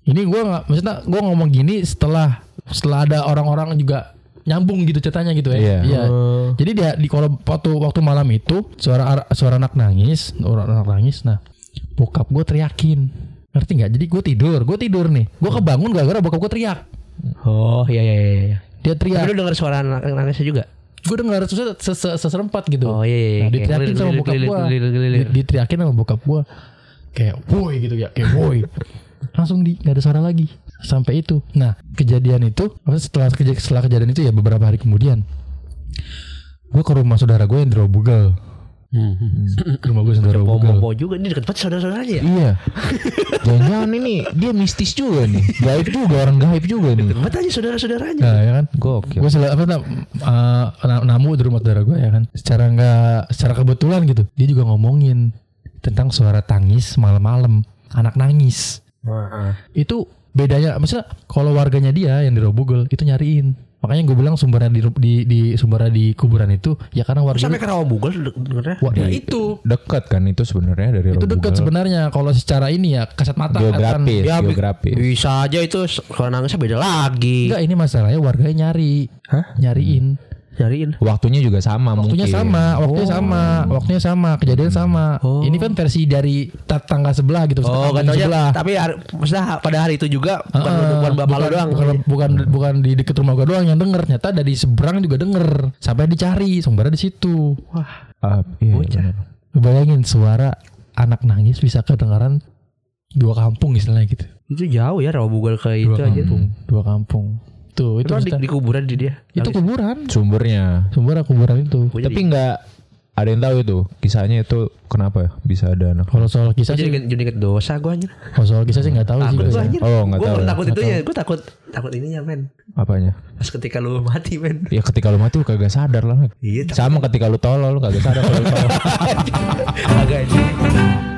Ini gua nggak maksudnya gua ngomong gini setelah setelah ada orang-orang juga nyambung gitu ceritanya gitu ya. Iya. Jadi dia di kalau waktu waktu malam itu suara suara anak nangis, suara anak nangis. Nah, bokap gue teriakin. Ngerti nggak? Jadi gue tidur, gue tidur nih. Gue kebangun gara-gara bokap gue teriak. oh iya iya iya iya. Dia tapi teriak. lu dengar suara anak nangisnya juga Gue dengar seserempat gitu. Oh, iya, iya, Nah, iya. diteriakin Kayak sama bokap gue. Diteriakin sama bokap gue. Kayak woi gitu ya, kayak woi. Langsung di nggak ada suara lagi. Sampai itu. Nah, kejadian itu setelah keja- setelah kejadian itu ya beberapa hari kemudian gue ke rumah saudara gue yang di Robugal. ke rumah gue saudara Robugal. Pomo juga ini dekat banget saudara-saudaranya ya Iya. Jangan-jangan ini dia mistis juga nih. Gaib juga orang gaib juga nih. banget aja saudara-saudaranya Nah, ya kan? Gokil. Gue selalu apa nam, uh, na- namu di rumah saudara gue ya kan. Secara nggak secara kebetulan gitu. Dia juga ngomongin tentang suara tangis malam-malam, anak nangis. Itu bedanya maksudnya kalau warganya dia yang di Robugel itu nyariin. Makanya gue bilang sumbernya di, di, di sumbernya di kuburan itu ya karena warga sampai ke dengernya Wah, ya itu Dekat kan itu sebenarnya dari itu dekat sebenarnya kalau secara ini ya kasat mata Geografis, kan. Ya, geografis. bisa aja itu suara nangisnya beda lagi Enggak ini masalahnya warganya nyari Hah? nyariin Cariin. Waktunya juga sama Waktunya mungkin. sama, waktunya sama, waktunya sama, kejadian sama. Oh. Ini kan versi dari tetangga sebelah gitu. Oh, tetangga sebelah. Tapi hari- maksudnya pada hari itu juga bukan, Heeh, bukan bapak lo bukan, doang. bukan, bukan bukan di deket rumah gua doang yang denger ternyata dari seberang juga denger sampai dicari sumbernya di situ Wah, Ah, iya, Bocah. bayangin suara anak nangis bisa kedengaran dua kampung istilahnya gitu itu jauh ya rawa bugal ke itu dua aja kampung tuh. dua kampung tuh itu Itu di, di kuburan di dia. itu kuburan Sumbernya. sumber kuburan itu Tapi jadi- nggak ada yang tahu itu kisahnya itu kenapa ya bisa ada anak. kalau soal kisah jadi sih inget- jadi inget dosa gue anjir. kalau soal kisah sih nggak tahu sih gue ya. Oh, nggak tahu ya. takut itu ya. Gue takut takut ininya men. Apanya? Pas ketika lu mati men. Ya ketika lu mati lu kagak sadar lah. Iya. Sama ketika lu tolol lu kagak sadar kalau lu tolol. Agak anjir.